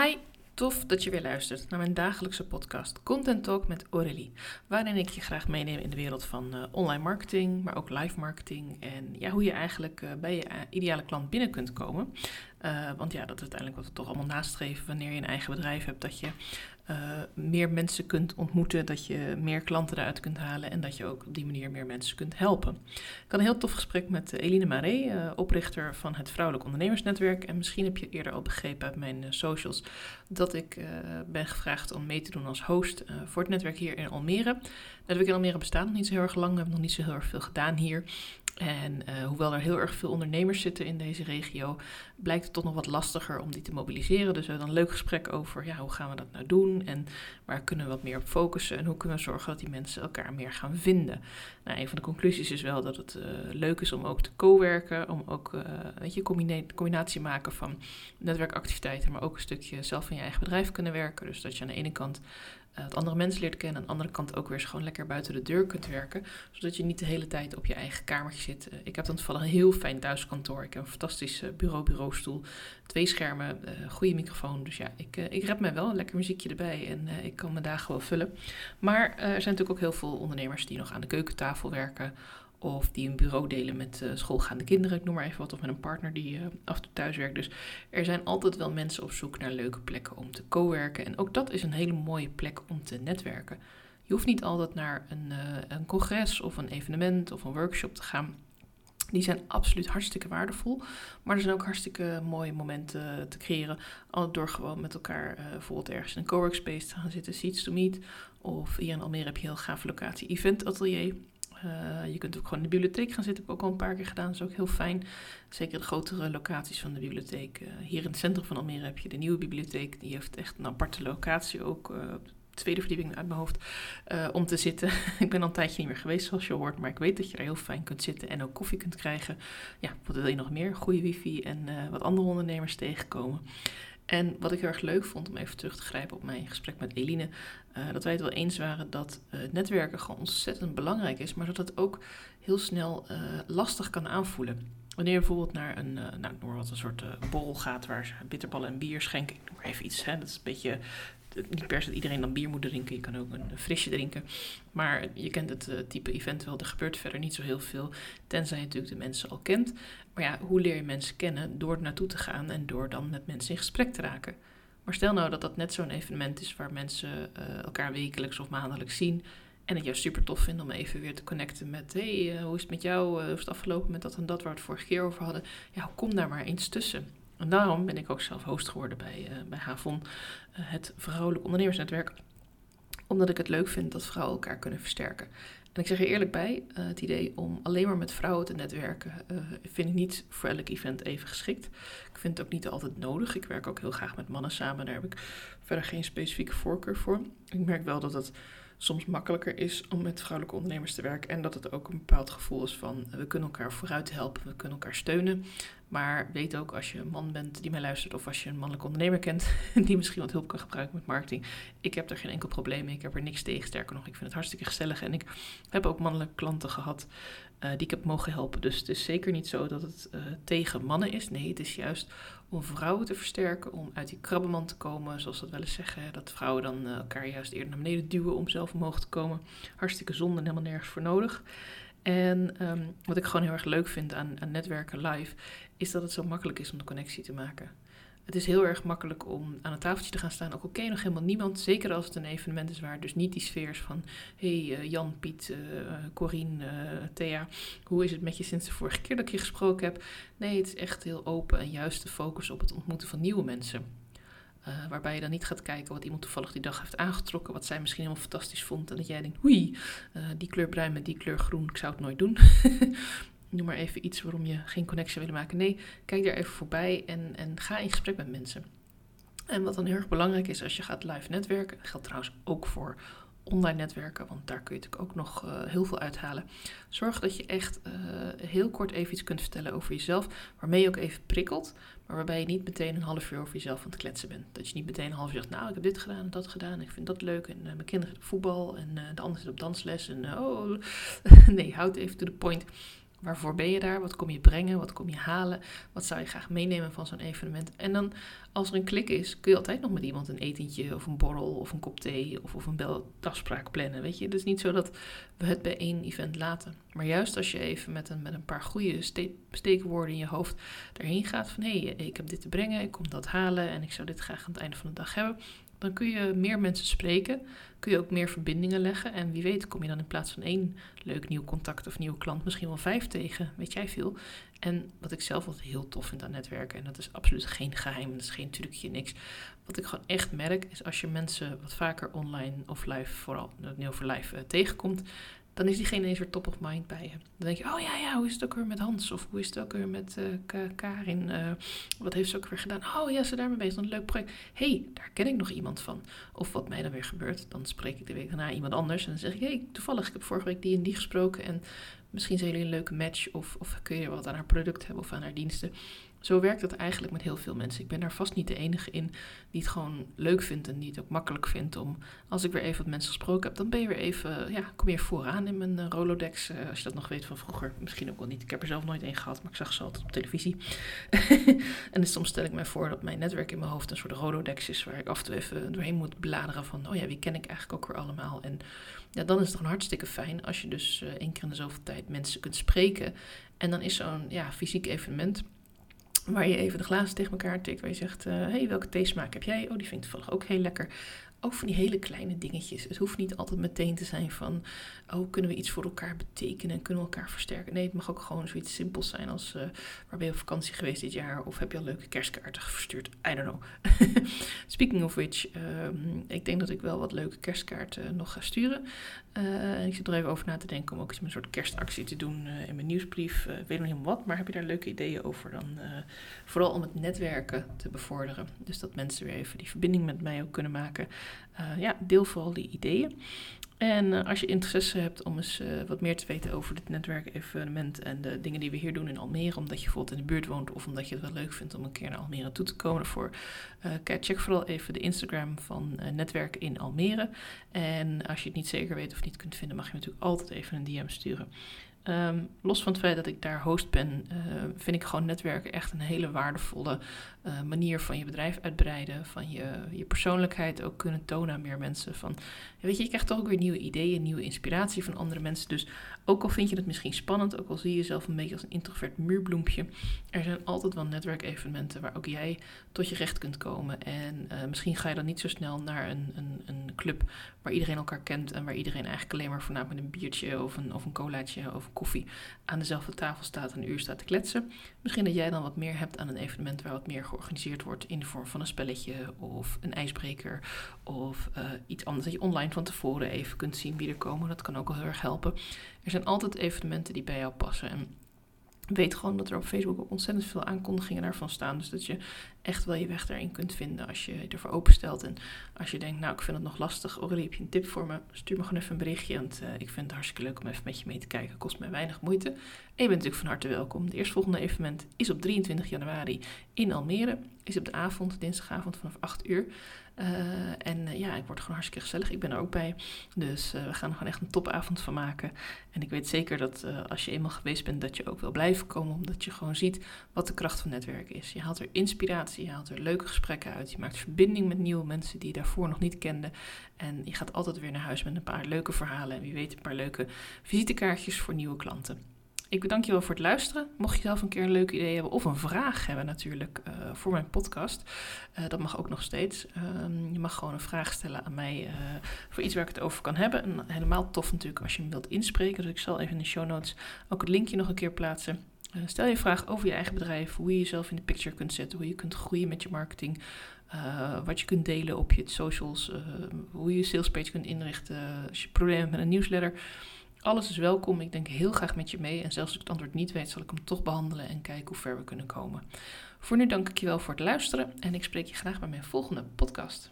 Hi, tof dat je weer luistert naar mijn dagelijkse podcast Content Talk met Aurélie. Waarin ik je graag meeneem in de wereld van uh, online marketing, maar ook live marketing. En ja, hoe je eigenlijk uh, bij je ideale klant binnen kunt komen. Uh, want ja, dat is uiteindelijk wat we toch allemaal nastreven wanneer je een eigen bedrijf hebt. Dat je uh, meer mensen kunt ontmoeten, dat je meer klanten eruit kunt halen en dat je ook op die manier meer mensen kunt helpen. Ik had een heel tof gesprek met Eline Maré, oprichter van het Vrouwelijk Ondernemersnetwerk. En misschien heb je eerder al begrepen uit mijn socials dat ik ben gevraagd om mee te doen als host voor het netwerk hier in Almere. Het netwerk in Almere bestaat nog niet zo heel erg lang, we hebben nog niet zo heel erg veel gedaan hier. En uh, hoewel er heel erg veel ondernemers zitten in deze regio, blijkt het toch nog wat lastiger om die te mobiliseren. Dus we hebben een leuk gesprek over ja, hoe gaan we dat nou doen en waar kunnen we wat meer op focussen en hoe kunnen we zorgen dat die mensen elkaar meer gaan vinden. Nou, een van de conclusies is wel dat het uh, leuk is om ook te co-werken, om ook uh, weet je, combina combinatie maken van netwerkactiviteiten, maar ook een stukje zelf in je eigen bedrijf kunnen werken. Dus dat je aan de ene kant uh, het andere mensen leert kennen. Aan de andere kant ook weer gewoon lekker buiten de deur kunt werken. Zodat je niet de hele tijd op je eigen kamertje zit. Uh, ik heb dan toevallig een heel fijn thuiskantoor. Ik heb een fantastische uh, bureau-bureaustoel. Twee schermen, goede microfoon. Dus ja, ik, ik red mij wel. Een lekker muziekje erbij. En ik kan mijn dagen wel vullen. Maar er zijn natuurlijk ook heel veel ondernemers die nog aan de keukentafel werken. Of die een bureau delen met uh, schoolgaande kinderen, ik noem maar even wat. Of met een partner die uh, af en toe thuis werkt. Dus er zijn altijd wel mensen op zoek naar leuke plekken om te co-werken. En ook dat is een hele mooie plek om te netwerken. Je hoeft niet altijd naar een, uh, een congres of een evenement of een workshop te gaan. Die zijn absoluut hartstikke waardevol. Maar er zijn ook hartstikke mooie momenten te creëren. Door gewoon met elkaar bijvoorbeeld ergens in een coworkspace te gaan zitten, seats to meet. Of hier in Almere heb je een heel gaaf locatie event atelier. Uh, je kunt ook gewoon in de bibliotheek gaan zitten. Heb ik ook al een paar keer gedaan. Dat is ook heel fijn. Zeker de grotere locaties van de bibliotheek. Uh, hier in het centrum van Almere heb je de nieuwe bibliotheek. Die heeft echt een aparte locatie ook. Uh, tweede verdieping uit mijn hoofd. om te zitten. ik ben al een tijdje niet meer geweest zoals je hoort. Maar ik weet dat je er heel fijn kunt zitten. En ook koffie kunt krijgen. Ja, wat wil je nog meer? Goede wifi en wat andere ondernemers tegenkomen. En wat ik heel erg leuk vond, om even terug te grijpen op mijn gesprek met Eline, uh, dat wij het wel eens waren dat uh, netwerken gewoon ontzettend belangrijk is, maar dat het ook heel snel uh, lastig kan aanvoelen. Wanneer je bijvoorbeeld naar een, nou, noem wat, een soort borrel gaat waar ze bitterballen en bier schenken, ik noem maar even iets, hè, dat is een beetje niet per se dat iedereen dan bier moet drinken. Je kan ook een frisje drinken. Maar je kent het uh, type event wel. Er gebeurt verder niet zo heel veel. Tenzij je natuurlijk de mensen al kent. Maar ja, hoe leer je mensen kennen? Door er naartoe te gaan en door dan met mensen in gesprek te raken. Maar stel nou dat dat net zo'n evenement is waar mensen uh, elkaar wekelijks of maandelijks zien. En het juist super tof vinden om even weer te connecten met: hey, uh, hoe is het met jou? hoe is het afgelopen met dat en dat waar we het vorige keer over hadden? Ja, kom daar maar eens tussen. En daarom ben ik ook zelf host geworden bij, uh, bij Havon, uh, het Vrouwelijk Ondernemersnetwerk. Omdat ik het leuk vind dat vrouwen elkaar kunnen versterken. En ik zeg er eerlijk bij, uh, het idee om alleen maar met vrouwen te netwerken vind ik niet voor elk event even geschikt. Ik vind het ook niet altijd nodig. Ik werk ook heel graag met mannen samen, daar heb ik verder geen specifieke voorkeur voor. Ik merk wel dat het soms makkelijker is om met vrouwelijke ondernemers te werken. En dat het ook een bepaald gevoel is van we kunnen elkaar vooruit helpen, we kunnen elkaar steunen. Maar weet ook als je een man bent die mij luistert of als je een mannelijke ondernemer kent die misschien wat hulp kan gebruiken met marketing. Ik heb daar geen enkel probleem mee. Ik heb er niks tegen. Sterker nog, ik vind het hartstikke gezellig. En ik heb ook mannelijke klanten gehad uh, die ik heb mogen helpen. Dus het is zeker niet zo dat het uh, tegen mannen is. Nee, het is juist om vrouwen te versterken, om uit die krabbenman te komen, zoals dat wel eens zeggen. Dat vrouwen dan uh, elkaar juist eerder naar beneden duwen om zelf omhoog te komen. Hartstikke zonde helemaal nergens voor nodig. En um, wat ik gewoon heel erg leuk vind aan, netwerken live, is dat het zo makkelijk is om de connectie te maken. Het is heel erg makkelijk om aan een tafeltje te gaan staan. Ook al ken je nog helemaal niemand. Zeker als het een evenement is waar dus niet die sfeer is van... hey, uh, Jan, Piet, uh, Corine, uh, Thea, hoe is het met je sinds de vorige keer dat ik je gesproken heb? Nee, het is echt heel open en juist de focus op het ontmoeten van nieuwe mensen. Uh, waarbij je dan niet gaat kijken wat iemand toevallig die dag heeft aangetrokken, wat zij misschien helemaal fantastisch vond. En dat jij denkt, oei, uh, die kleur bruin met die kleur groen, ik zou het nooit doen. Noem maar even iets waarom je geen connectie wil maken. Nee, kijk daar even voorbij en, en ga in gesprek met mensen. En wat dan heel erg belangrijk is als je gaat live netwerken, geldt trouwens ook voor online netwerken, want daar kun je natuurlijk ook nog uh, heel veel uithalen. Zorg dat je echt uh, heel kort even iets kunt vertellen over jezelf, waarmee je ook even prikkelt, maar waarbij je niet meteen een half uur over jezelf aan het kletsen bent. Dat je niet meteen een half uur zegt, nou, ik heb dit gedaan en dat gedaan, ik vind dat leuk en uh, mijn kinderen voetbal en de ander zit op dansles en oh, nee, houd even to the point. Waarvoor ben je daar? Wat kom je brengen? Wat kom je halen? Wat zou je graag meenemen van zo'n evenement? En dan, als er een klik is, kun je altijd nog met iemand een etentje of een borrel of een kop thee of, of een belafspraak plannen. Weet je, het is niet zo dat we het bij één event laten. Maar juist als je even met een, met een paar goede steekwoorden in je hoofd daarheen gaat van hé, hey, ik heb dit te brengen, ik kom dat halen en ik zou dit graag aan het einde van de dag hebben dan kun je meer mensen spreken, kun je ook meer verbindingen leggen. En wie weet kom je dan in plaats van één leuk nieuw contact of nieuwe klant misschien wel vijf tegen, weet jij veel. En wat ik zelf altijd heel tof vind aan netwerken, en dat is absoluut geen geheim, dat is geen trucje, niks. Wat ik gewoon echt merk, is als je mensen wat vaker online of live, vooral nu over live, uh, tegenkomt, dan is diegene eens weer top of mind bij je. Dan denk je, oh ja, ja, hoe is het ook weer met Hans? Of hoe is het ook weer met uh, Karin? Uh, wat heeft ze ook weer gedaan? Oh ja, ze daarmee bezig, een leuk project. hey, daar ken ik nog iemand van. Of wat mij dan weer gebeurt, dan spreek ik de week daarna iemand anders. En dan zeg ik, hey, toevallig, ik heb vorige week die en die gesproken. En misschien zijn jullie een leuke match. Of, of kun je wat aan haar product hebben of aan haar diensten. Zo werkt het eigenlijk met heel veel mensen. Ik ben daar vast niet de enige in die het gewoon leuk vindt en die het ook makkelijk vindt om, als ik weer even wat mensen gesproken heb, dan ben je weer even, ja, kom je vooraan in mijn uh, Rolodex, uh, als je dat nog weet van vroeger. Misschien ook wel niet. Ik heb er zelf nooit één gehad, maar ik zag ze altijd op televisie. en dus soms stel ik mij voor dat mijn netwerk in mijn hoofd een soort Rolodex is, waar ik af en toe even doorheen moet bladeren van, oh ja, wie ken ik eigenlijk ook weer allemaal? En ja, dan is het gewoon hartstikke fijn als je dus uh, één keer in de zoveel tijd mensen kunt spreken. En dan is zo'n ja, fysiek evenement Waar je even de glazen tegen elkaar tikt. Waar je zegt, hé, uh, hey, welke theesmaak heb jij? Oh, die vind ik toevallig ook heel lekker ook van die hele kleine dingetjes. Het hoeft niet altijd meteen te zijn van, oh, kunnen we iets voor elkaar betekenen en kunnen we elkaar versterken. Nee, het mag ook gewoon zoiets simpels zijn als, uh, waar ben je op vakantie geweest dit jaar? Of heb je al leuke kerstkaarten verstuurd? I don't know. Speaking of which, ehm, ik denk dat ik wel wat leuke kerstkaarten nog ga sturen. Uh, ik zit er even over na te denken om ook eens een soort kerstactie te doen uh, in mijn nieuwsbrief. ik weet nog niet wat, maar heb je daar leuke ideeën over dan? vooral om het netwerken te bevorderen. Dus dat mensen weer even die verbinding met mij ook kunnen maken. Uh, ja, deel vooral die ideeën. En uh, als je interesse hebt om eens uh, wat meer te weten over dit netwerkevenement en de dingen die we hier doen in Almere, omdat je bijvoorbeeld in de buurt woont of omdat je het wel leuk vindt om een keer naar Almere toe te komen, voor, check vooral even de Instagram van Netwerk in Almere. En als je het niet zeker weet of niet kunt vinden, mag je natuurlijk altijd even een DM sturen. Um, los van het feit dat ik daar host ben, uh, vind ik gewoon netwerken echt een hele waardevolle uh, manier van je bedrijf uitbreiden, van je, je persoonlijkheid ook kunnen tonen aan meer mensen. Van, weet je, je krijgt toch ook weer nieuwe ideeën, nieuwe inspiratie van andere mensen. Dus ook al vind je het misschien spannend, ook al zie je jezelf een beetje als een introvert muurbloempje, er zijn altijd wel netwerkevenementen waar ook jij tot je recht kunt komen. En uh, misschien ga je dan niet zo snel naar een, een, een club waar iedereen elkaar kent en waar iedereen eigenlijk alleen maar voornamelijk met een biertje of een, of een colaatje of koffie aan dezelfde tafel staat en een uur staat te kletsen. Misschien dat jij dan wat meer hebt aan een evenement waar wat meer georganiseerd wordt in de vorm van een spelletje of een ijsbreker of uh, iets anders. Dat je online van tevoren even kunt zien wie er komen. Dat kan ook wel heel erg helpen. Er zijn altijd evenementen die bij jou passen. En weet gewoon dat er op Facebook ook ontzettend veel aankondigingen daarvan staan. Dus dat je echt wel je weg daarin kunt vinden als je ervoor openstelt. En als je denkt, nou ik vind het nog lastig, Aurélie, heb je een tip voor me? Stuur me gewoon even een berichtje, want uh, ik vind het hartstikke leuk om even met je mee te kijken. Kost mij weinig moeite. En je bent natuurlijk van harte welkom. De eerstvolgende evenement is op 23 januari in Almere. Is op de avond, dinsdagavond vanaf 8 uur. Uh, en uh, ja, ik word gewoon hartstikke gezellig. Ik ben er ook bij. Dus we gaan er gewoon echt een topavond van maken. En ik weet zeker dat als je eenmaal geweest bent, dat je ook wil blijven komen. Omdat je gewoon ziet wat de kracht van netwerken is. Je haalt er inspiratie, je haalt er leuke gesprekken uit. Je maakt verbinding met nieuwe mensen die je daarvoor nog niet kenden. En je gaat altijd weer naar huis met een paar leuke verhalen. En wie weet een paar leuke visitekaartjes voor nieuwe klanten. Ik bedank je wel voor het luisteren. Mocht je zelf een keer een leuk idee hebben of een vraag hebben natuurlijk uh, voor mijn podcast, uh, dat mag ook nog steeds. Uh, je mag gewoon een vraag stellen aan mij uh, voor iets waar ik het over kan hebben. En helemaal tof natuurlijk als je hem wilt inspreken. Dus ik zal even in de show notes ook het linkje nog een keer plaatsen. Stel je vraag over je eigen bedrijf, hoe je jezelf in de picture kunt zetten, hoe je kunt groeien met je marketing, wat je kunt delen op je socials, hoe je je salespage kunt inrichten als je problemen hebt met een nieuwsletter. Alles is welkom. Ik denk heel graag met je mee. En zelfs als ik het antwoord niet weet, zal ik hem toch behandelen en kijken hoe ver we kunnen komen. Voor nu dank ik je wel voor het luisteren en ik spreek je graag bij mijn volgende podcast.